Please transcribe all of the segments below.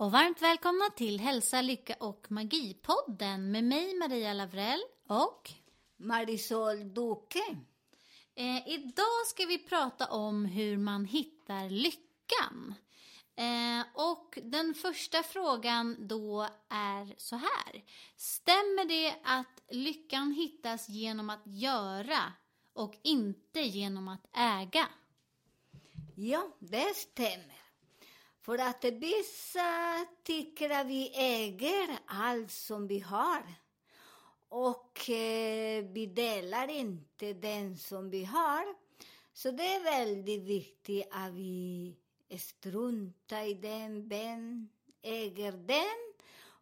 Och varmt välkomna till Hälsa, Lycka och Magipodden med mig Maria Lavrell och Marisol Duque. Eh, idag ska vi prata om hur man hittar lyckan. Eh, och den första frågan då är så här. Stämmer det att lyckan hittas genom att göra och inte genom att äga? Ja, det stämmer. För att vissa tycker att vi äger allt som vi har. Och eh, vi delar inte den som vi har. Så det är väldigt viktigt att vi struntar i den, vem äger den.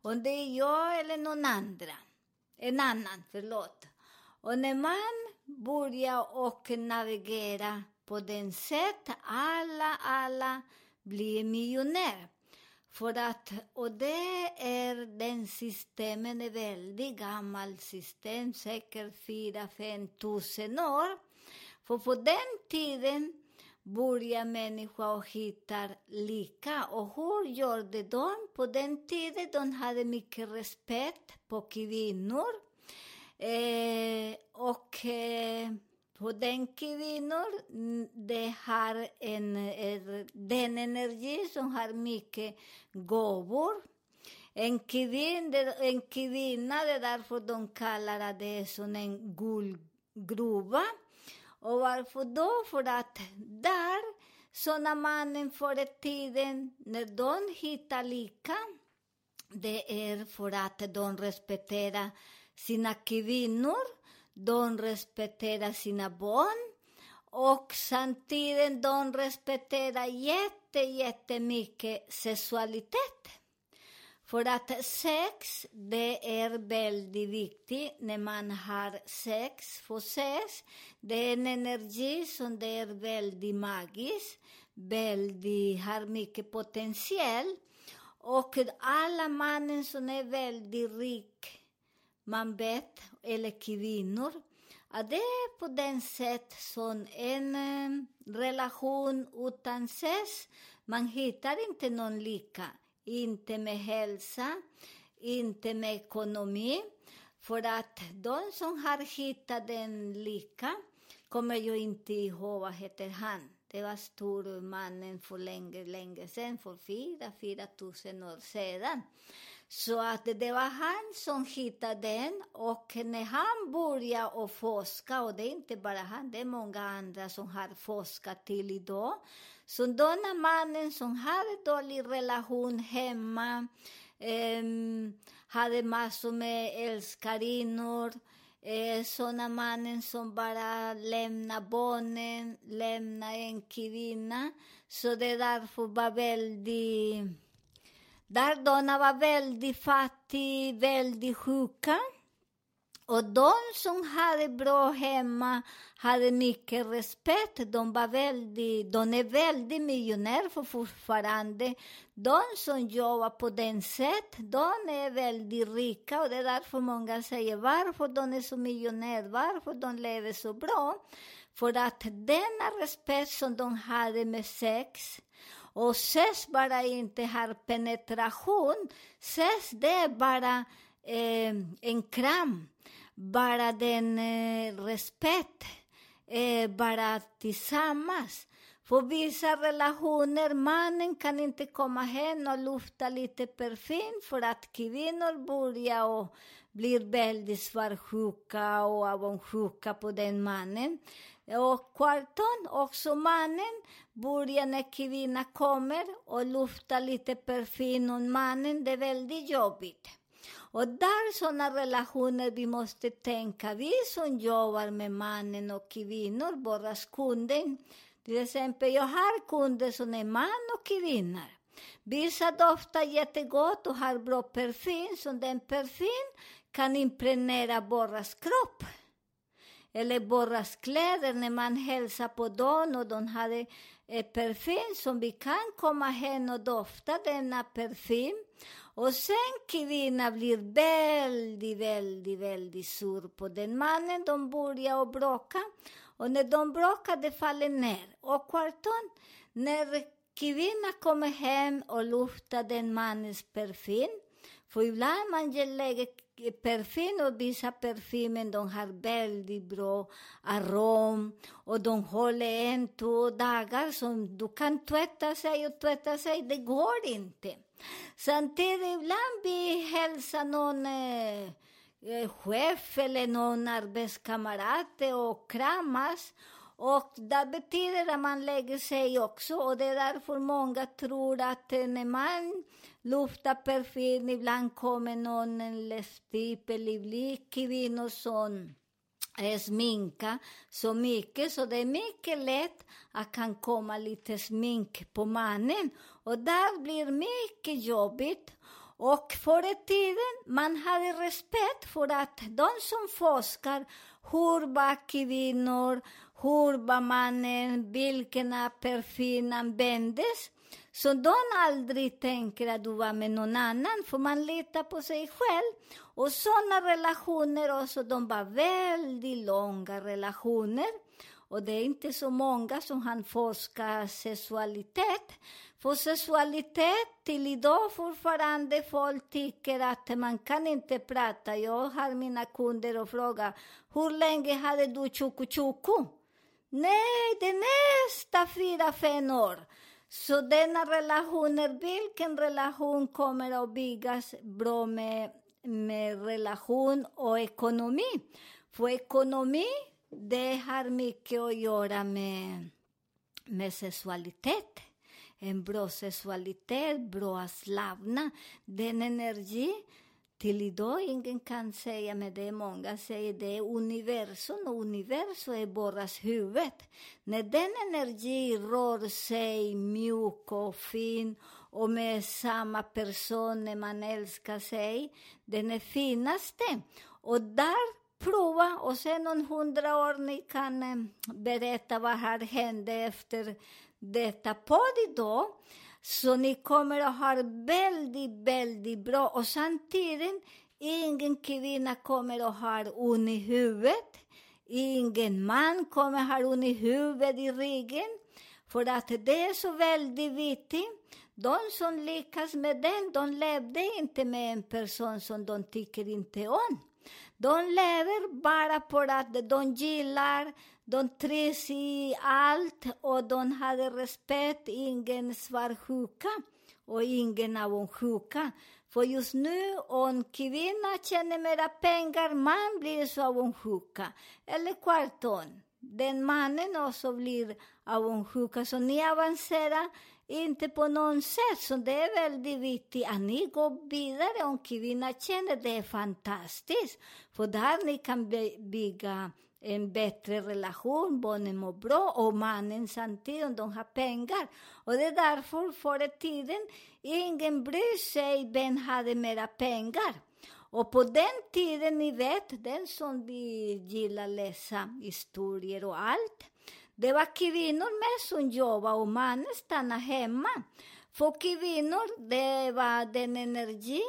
Om det är jag eller någon andra. En annan, förlåt. Och när man börjar och navigera på den sätt, alla, alla bli miljonär. För att, och det är den systemen, är väldigt gammalt system, säkert 4-5 tusen år. För på den tiden börjar människor hitta lika. Och hur gjorde de? På den tiden de hade mycket respekt på kvinnor. Eh, och eh, på den kvinnor, mm, det har en, den energi som har mycket gåvor. En kvinna, en kvinna, det är därför de kallar det som en guldgruva. Och varför då? För att där, såna mannen förr i tiden, när de hittar lika, det är för att de respekterar sina kvinnor de respekterar sina barn och samtidigt de respekterar jätte, jättemycket sexualitet. För att sex, det är väldigt viktigt när man har sex. För sex, det är en energi som det är väldigt magisk, väldigt, har mycket potential. Och alla mannen som är väldigt rik man vet, eller kvinnor, att det är på den sätt som en eh, relation utan sex, man hittar inte någon lika. Inte med hälsa, inte med ekonomi. För att de som har hittat den lika kommer ju inte ihåg vad heter han. Det var stormannen för länge, länge sedan, för fyra, fyra tusen år sedan. Så att det var han som hittade den och när han började och forska, och det är inte bara han, det är många andra som har forskat till idag. Så denna mannen som hade dålig relation hemma, eh, hade massor med älskarinnor, eh, sådana mannen som bara lämnar barnen, lämnar en kvinna. Så det därför var väldigt där de var väldigt fattiga, väldigt sjuka. Och de som hade bra hemma hade mycket respekt. De, var väldigt, de är väldigt miljonärer för fortfarande. De som jobbar på den sätt, de är väldigt rika och det är därför många säger varför de är så miljonärer, varför de lever så bra. För att denna respekt som de hade med sex, och sex bara inte har penetration, sex det är bara eh, en kram, bara den eh, respekt, eh, bara tillsammans. För vissa relationer, mannen kan inte komma hem och lufta lite parfym för att kvinnor börjar och blir väldigt svartsjuka och avundsjuka på den mannen. Och kvarton, också mannen, börjar när kvinnan kommer och luftar lite parfym och mannen, det är väldigt jobbigt. Och där sådana relationer vi måste tänka, vi som jobbar med mannen och kvinnor, båda kunder. Till exempel, jag har kunder som är man och kvinnor. Vissa doftar jättegott och har bra parfym, så den parfym kan impregnera Borras kropp. Eller borras kläder när man hälsar på dem och de hade eh, parfym som vi kan komma hem och dofta denna parfym. Och sen kvinnan blir väldigt, väldigt, väldigt sur på den mannen. De börjar och bråka. Och när de bråkar, det faller ner. Och kvarton, när kvinnan kommer hem och luftar den mannens parfym, för ibland man lägger parfym och vissa parfymer de har väldigt bra arom och de håller en, två dagar som du kan tvätta sig och tvätta sig, det går inte. Samtidigt ibland vi hälsar någon eh, eh, chef eller någon arbetskamrat och kramas och det betyder att man lägger sig också. Och det är därför många tror att när man luftar parfym, ibland kommer någon en läppstift eller blick kvinnor som eh, sminka så mycket. Så det är mycket lätt att kan komma lite smink på mannen. Och där blir mycket jobbigt. Och förr i tiden man hade respekt för att de som forskar hur var kvinnor, hur var mannen, vilken parfym användes. Så de aldrig tänker att du var med någon annan, för man litar på sig själv. Och sådana relationer också, de var väldigt långa relationer. Och det är inte så många som han forskar sexualitet. För sexualitet till idag fortfarande folk tycker att man kan inte prata. Jag har mina kunder och frågar, hur länge hade du tjoku tjoku? Nej, det är nästa fyra, fem år. Så denna relationer, vilken relation kommer att byggas bra med, med relation och ekonomi? För ekonomi, det har mycket att göra med, med sexualitet. En bra sexualitet, bra slavna, den energi till idag ingen kan säga, men det är många säger det är universum och universum är bara huvud. När den energi rör sig mjuk och fin och med samma person när man älskar sig, den är finaste. Och där prova och sen om hundra år ni kan eh, berätta vad har hände efter detta podd idag. Så ni kommer att ha väldigt, väldigt bra. Och samtidigt, ingen kvinna kommer att ha ont i huvudet. Ingen man kommer att ha ont i huvudet, i ryggen. För att det är så väldigt viktigt. De som lyckas med den, de levde inte med en person som de tycker inte om. De lever bara för att de gillar, de trivs i allt och de hade respekt, ingen svartsjuka och ingen avundsjuka. För just nu, om kvinnan tjänar mera pengar, man blir så avundsjuka. Eller tvärtom. Den mannen också blir avundsjuka. Så ni avancerar inte på något sätt. Så det är väldigt viktigt att ni går vidare. Om kvinnan känner det är fantastiskt. För där ni kan bygga en bättre relation, barnen mår bra och mannen samtidigt, de har pengar. Och det är därför förr i tiden ingen bryr sig vem hade mera pengar. Och på den tiden, ni vet, den som vi gillar läsa historier och allt, det var kvinnor med som jobbade och mannen stannade hemma. För kvinnor, det var den energi,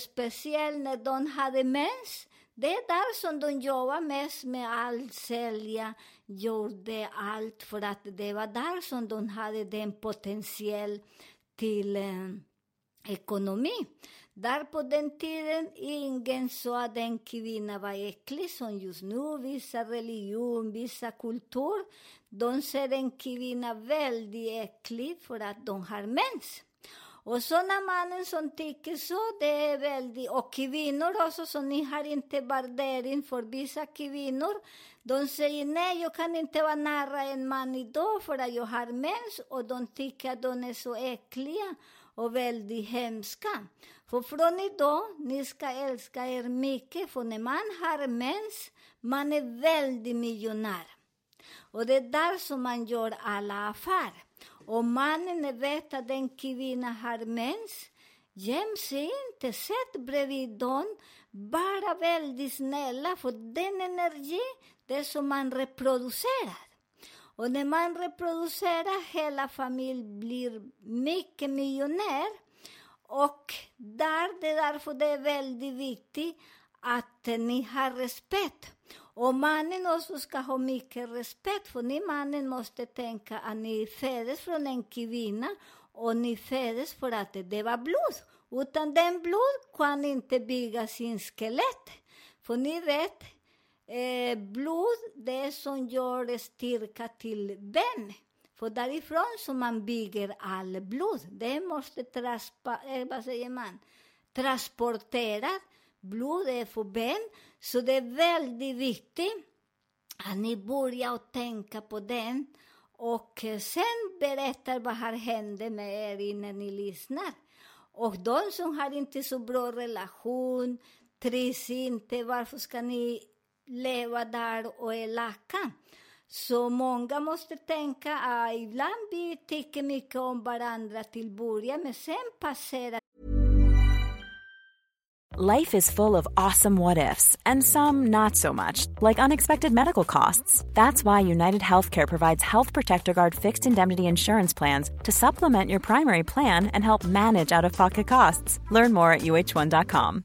speciellt när de hade mens, det är där som de jobbade mest med allt, sälja, gjorde allt för att det var där som de hade den potentiell till eh, ekonomi. Där på den tiden ingen sa att en kvinna var äcklig som just nu. Vissa religion, vissa kultur, de ser en kvinna väldigt äcklig för att de har mens. Och sådana mannen som tycker så, det är väldigt... Och kvinnor också, så ni har inte värdering för vissa kvinnor. De säger nej, jag kan inte vara nära en man idag för att jag har mens. Och de tycker att de är så äckliga och väldigt hemska. För från idag, ni ska älska er mycket, för när man har mens, man är väldigt miljonär. Och det är där som man gör alla affärer. Och mannen vet att en kvinna har mens, göm sig inte, sätt bredvid dem, bara väldigt snälla, för den energi, det är som man reproducerar. Och när man reproducerar, hela familjen blir mycket miljonär. Och där, det är därför det är väldigt viktigt att ni har respekt. Och mannen också ska ha mycket respekt, för ni mannen måste tänka att ni föddes från en kvinna och ni föddes för att det var blod. Utan den blod kan inte bygga sin skelett. För ni vet, eh, blod det som gör styrka till ben. För därifrån som man bygger all blod. Det måste transpa, eh, vad säger man? transporteras blod är för ben. Så det är väldigt viktigt att ni börjar tänka på den och eh, sen berättar vad har hänt med er innan ni lyssnar. Och de som har inte så bra relation, trivs inte, varför ska ni leva där och är lacka? Så många måste tänka att ibland vi tycker mycket om varandra till början, men sen passerar Life is full of awesome what ifs, and some not so much, like unexpected medical costs. That's why United Healthcare provides Health Protector Guard fixed indemnity insurance plans to supplement your primary plan and help manage out of pocket costs. Learn more at uh1.com.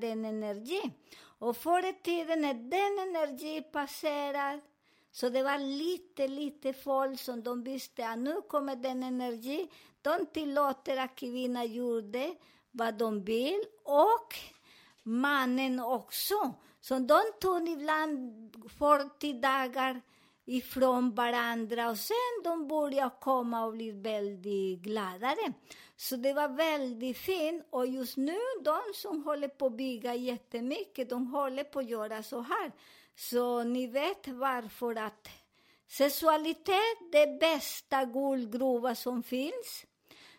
Den energi. Och förr i tiden när den energi passerade så det var lite, lite folk som de visste att nu kommer den energi. De tillåter att kvinnan gjorde vad de vill och mannen också. Så de tog ibland 40 dagar ifrån varandra och sen de började komma och bli väldigt gladare. Så det var väldigt fint och just nu de som håller på att bygga jättemycket, de håller på att göra så här. Så ni vet varför att sexualitet är det bästa guldgruva som finns.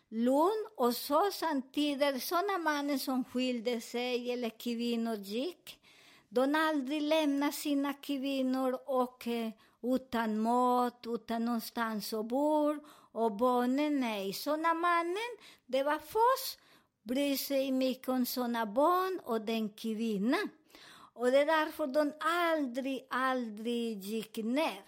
Lugn och så samtidigt, sådana mannen som skilde sig eller kvinnor gick, de aldrig lämnar sina kvinnor och eh, utan mat, utan någonstans att bo och barnen nej. Såna mannen, det var först bryr sig mycket om sådana barn och den kvinnan. Och det är därför de aldrig, aldrig gick ner.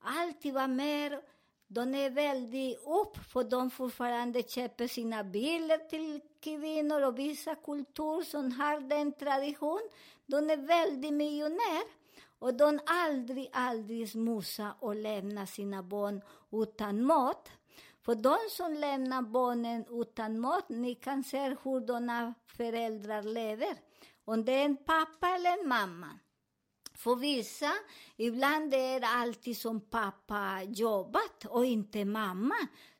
Alltid var mer. De är väldigt upp, för de fortfarande köper sina bilar till kvinnor och vissa kulturer som har den tradition. De är väldigt miljonärer. Och de aldrig, aldrig smusa och lämna sina barn utan mat. För de som lämnar barnen utan mat, ni kan se hur föräldrar lever. Om det är en pappa eller en mamma. För vissa, ibland är det alltid som pappa jobbat och inte mamma.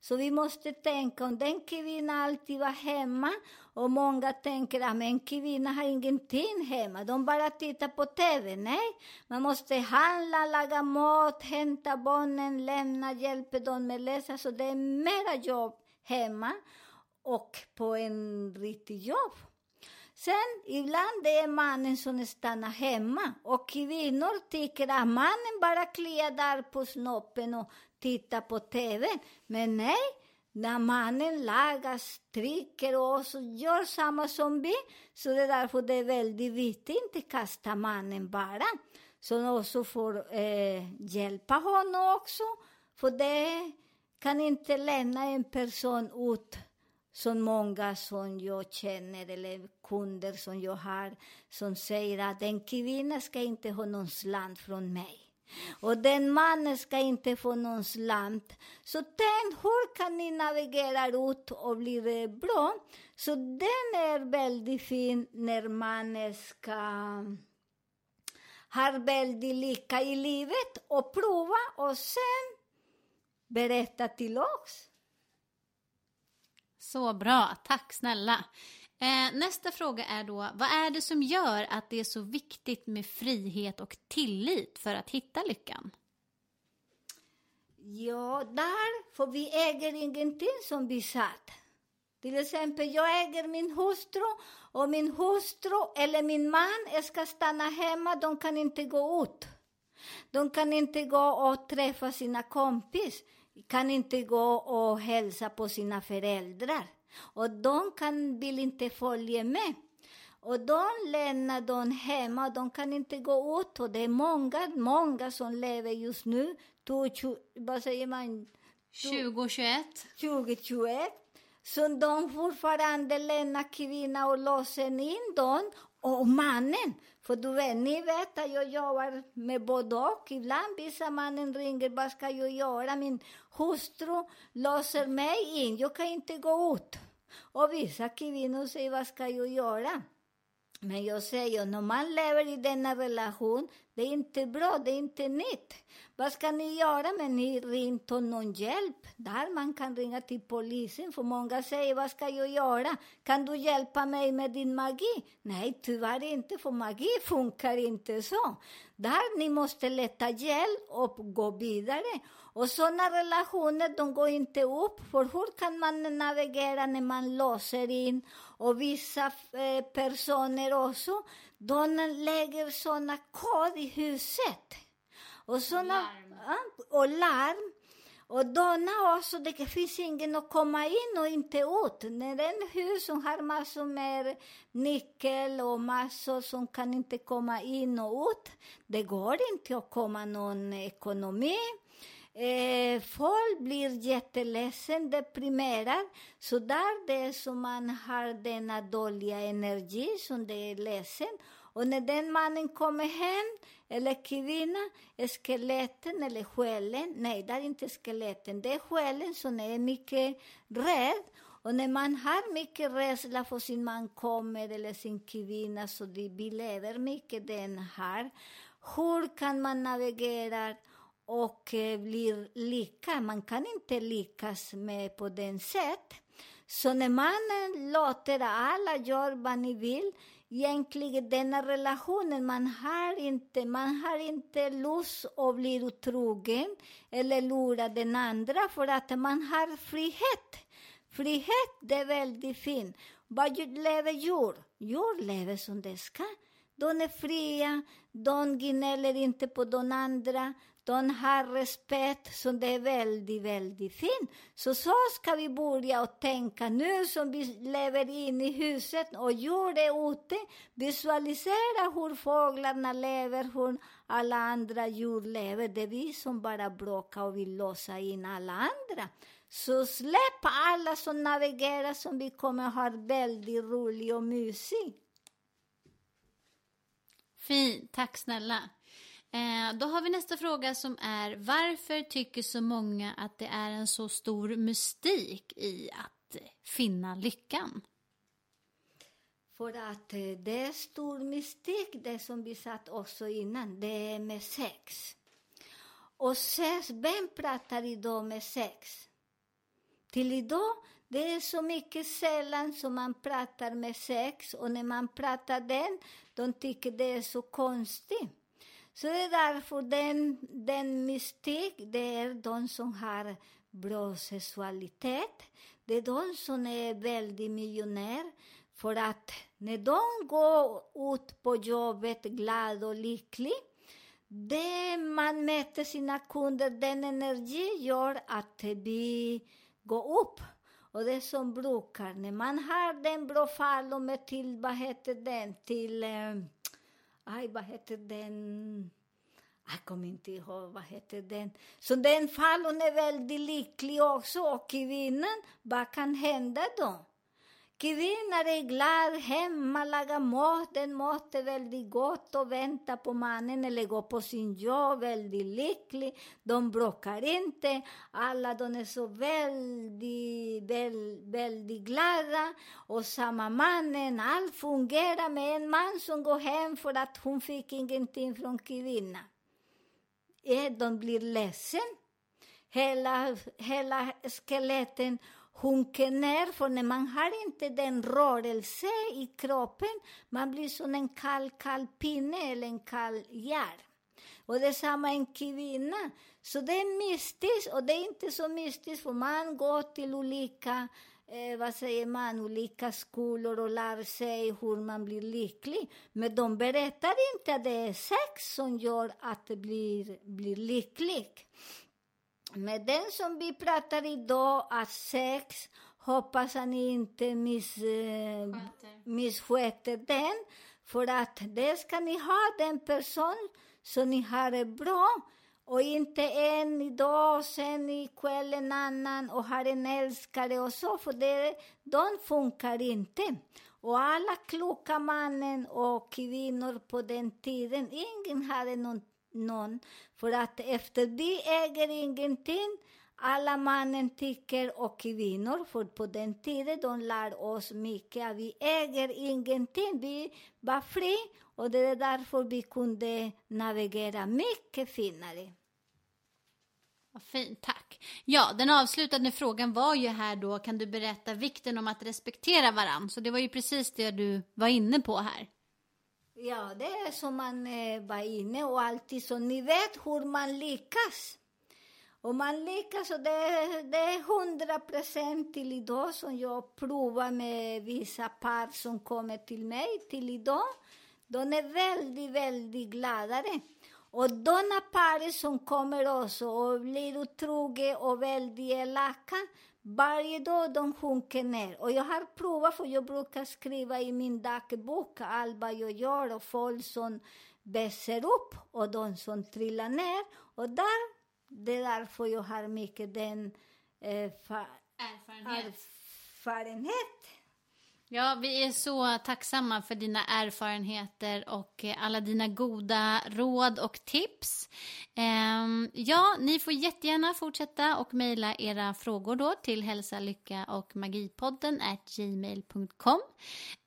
Så vi måste tänka om den kvinnan alltid var hemma och många tänker ah, att en kvinna har ingenting hemma, de bara tittar på TV. Nej, man måste handla, laga mat, hämta barnen, lämna, hjälpa dem med läsa. Så det är mera jobb hemma och på en riktig jobb. Sen ibland det är mannen som stannar hemma och kvinnor tycker att mannen bara kliar där på snoppen och titta på TV. Men nej, när mannen lagar, stryker och så gör samma som vi. Så det är därför det är väldigt viktigt att inte kasta mannen bara. Så också får eh, hjälpa honom också. För det kan inte lämna en person ut som många som jag känner eller kunder som jag har som säger att en kvinna ska inte ha någon slant från mig. Och den mannen ska inte få någon slant. Så tänk, hur kan ni navigera ut och bli det bra? Så den är väldigt fin när man ska ha väldigt lika i livet och prova och sen berätta till oss. Så bra, tack snälla. Eh, nästa fråga är då, vad är det som gör att det är så viktigt med frihet och tillit för att hitta lyckan? Ja, där, för vi äger ingenting som vi satt. Till exempel, jag äger min hustru och min hustru eller min man ska stanna hemma, de kan inte gå ut. De kan inte gå och träffa sina kompis, kan inte gå och hälsa på sina föräldrar. Och de kan, vill inte följa med. Och de lämnar dem hemma, de kan inte gå ut. Och det är många, många som lever just nu, vad säger man? 2021. 2021. Så de fortfarande lämnar kvinnan och låser in dem. Och mannen, för du vet, ni vet att jag jobbar med både och. Ibland vissa mannen ringer, vad ska jag göra? Min hustru låser mig in, jag kan inte gå ut. Och vissa kvinnor säger, vad ska jag göra? Men jag säger, när man lever i denna relation, det är inte bra, det är inte nytt. Vad ska ni göra? Men ni ringt någon hjälp. Där man kan ringa till polisen, för många säger, vad ska jag göra? Kan du hjälpa mig med din magi? Nej, tyvärr inte, för magi funkar inte så. Där ni måste leta hjälp och gå vidare. Och sådana relationer, de går inte upp, för hur kan man navigera när man låser in? Och vissa eh, personer också, de lägger sådana kod i huset. Och såna, larm. och larm. Och donna också, det finns ingen att komma in och inte ut. När en hus som har massor med nyckel och massor som kan inte komma in och ut, det går inte att komma någon ekonomi. Eh, folk blir jätteledsen, deprimerad. Så där det är som man har denna dåliga energi som det är ledsen. Och när den mannen kommer hem, eller kvinnan, skeletten eller själen, nej det är inte skeletten, det är själen som är mycket rädd. Och när man har mycket rädsla för sin man kommer eller sin kvinna, så det, vi lever mycket den här. Hur kan man navigera och eh, blir lika. Man kan inte lyckas med på den sätt. Så när man låter alla göra vad ni vill, egentligen denna relationen, man har inte, man har inte lust att bli otrogen eller lura den andra för att man har frihet. Frihet, det är väldigt fint. Vad lever djur? Djur lever som det ska. De är fria, de gnäller inte på de andra, de har respekt, så det är väldigt, väldigt fint. Så så ska vi börja och tänka nu som vi lever in i huset och gör det ute. Visualisera hur fåglarna lever, hur alla andra djur lever. Det är vi som bara bråkar och vill låsa in alla andra. Så släpp alla som navigerar som vi kommer ha väldigt roligt och mysigt. Fint, tack snälla. Eh, då har vi nästa fråga som är varför tycker så många att det är en så stor mystik i att finna lyckan? För att eh, det är stor mystik, det som vi satt också innan, det är med sex. Och sex, vem pratar idag med sex? Till idag, det är så mycket sällan som man pratar med sex och när man pratar den, de tycker det är så konstigt. Så det är därför den, den mystik, det är de som har bra sexualitet. Det är de som är väldigt miljonär. För att när de går ut på jobbet glad och lycklig, det man möter sina kunder, den energi gör att vi, går upp. Och det som brukar, när man har den Brofalo med till, vad heter den, till, eh, aj, vad heter den, jag kommer inte ihåg, vad heter den. Så den fallon är väldigt lycklig också, och kvinnan, vad kan hända då? Kvinnor är glad hemma, lagar mat, den mat är väldigt gott och väntar på mannen eller går på sin jobb, väldigt lycklig. De bråkar inte, alla de är så väldigt, väldigt, väldigt glada. Och samma mannen, allt fungerar med en man som går hem för att hon fick ingenting från kvinnan. Eh, de blir ledsen. Hela, hela skeletten sjunker ner, för när man har inte den rörelse i kroppen, man blir som en kall, kall pinne eller en kall järn. Och detsamma en kvinna. Så det är mystiskt, och det är inte så mystiskt för man går till olika eh, vad säger man, olika skolor och lär sig hur man blir lycklig. Men de berättar inte att det är sex som gör att det blir, blir lycklig. Med den som vi pratar idag, att sex, hoppas ni inte miss, eh, missköter den. För att det ska ni ha den person så ni har det bra. Och inte en idag, sen ikväll en annan och har en älskare och så, för det, de funkar inte. Och alla kloka mannen och kvinnor på den tiden, ingen hade någon någon. För att efter vi äger ingenting, alla mannen tycker och kvinnor, för på den tiden de lär oss mycket att vi äger ingenting, vi var fri och det är därför vi kunde navigera mycket finare. Vad fint, tack. Ja, den avslutande frågan var ju här då, kan du berätta vikten om att respektera varandra? Så det var ju precis det du var inne på här. Ja, det är som man eh, var inne och alltid så ni vet hur man lyckas. Och man lyckas och det, det är hundra procent till idag som jag provar med vissa par som kommer till mig till idag. De är väldigt, väldigt gladare. Och de par som kommer också och blir otrogna och väldigt elaka, varje dag de sjunker ner. Och jag har provat, för jag brukar skriva i min dagbok allt vad jag gör och folk som växer upp och de som trillar ner. Och där, det är därför jag har mycket den eh, erfarenhet. erfarenhet. Ja, vi är så tacksamma för dina erfarenheter och eh, alla dina goda råd och tips. Ehm, ja, ni får jättegärna fortsätta och mejla era frågor då till hälsa, lycka och magipodden gmail.com.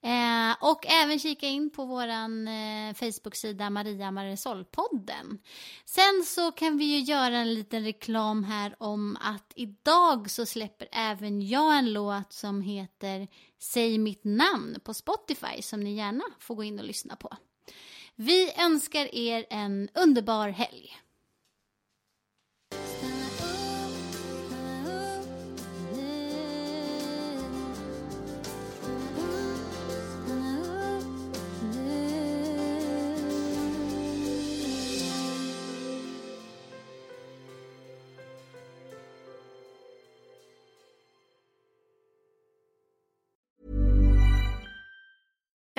Eh, och även kika in på vår eh, Facebook-sida Maria Marisol-podden. Sen så kan vi ju göra en liten reklam här om att idag så släpper även jag en låt som heter Säg mitt namn på Spotify som ni gärna får gå in och lyssna på. Vi önskar er en underbar helg.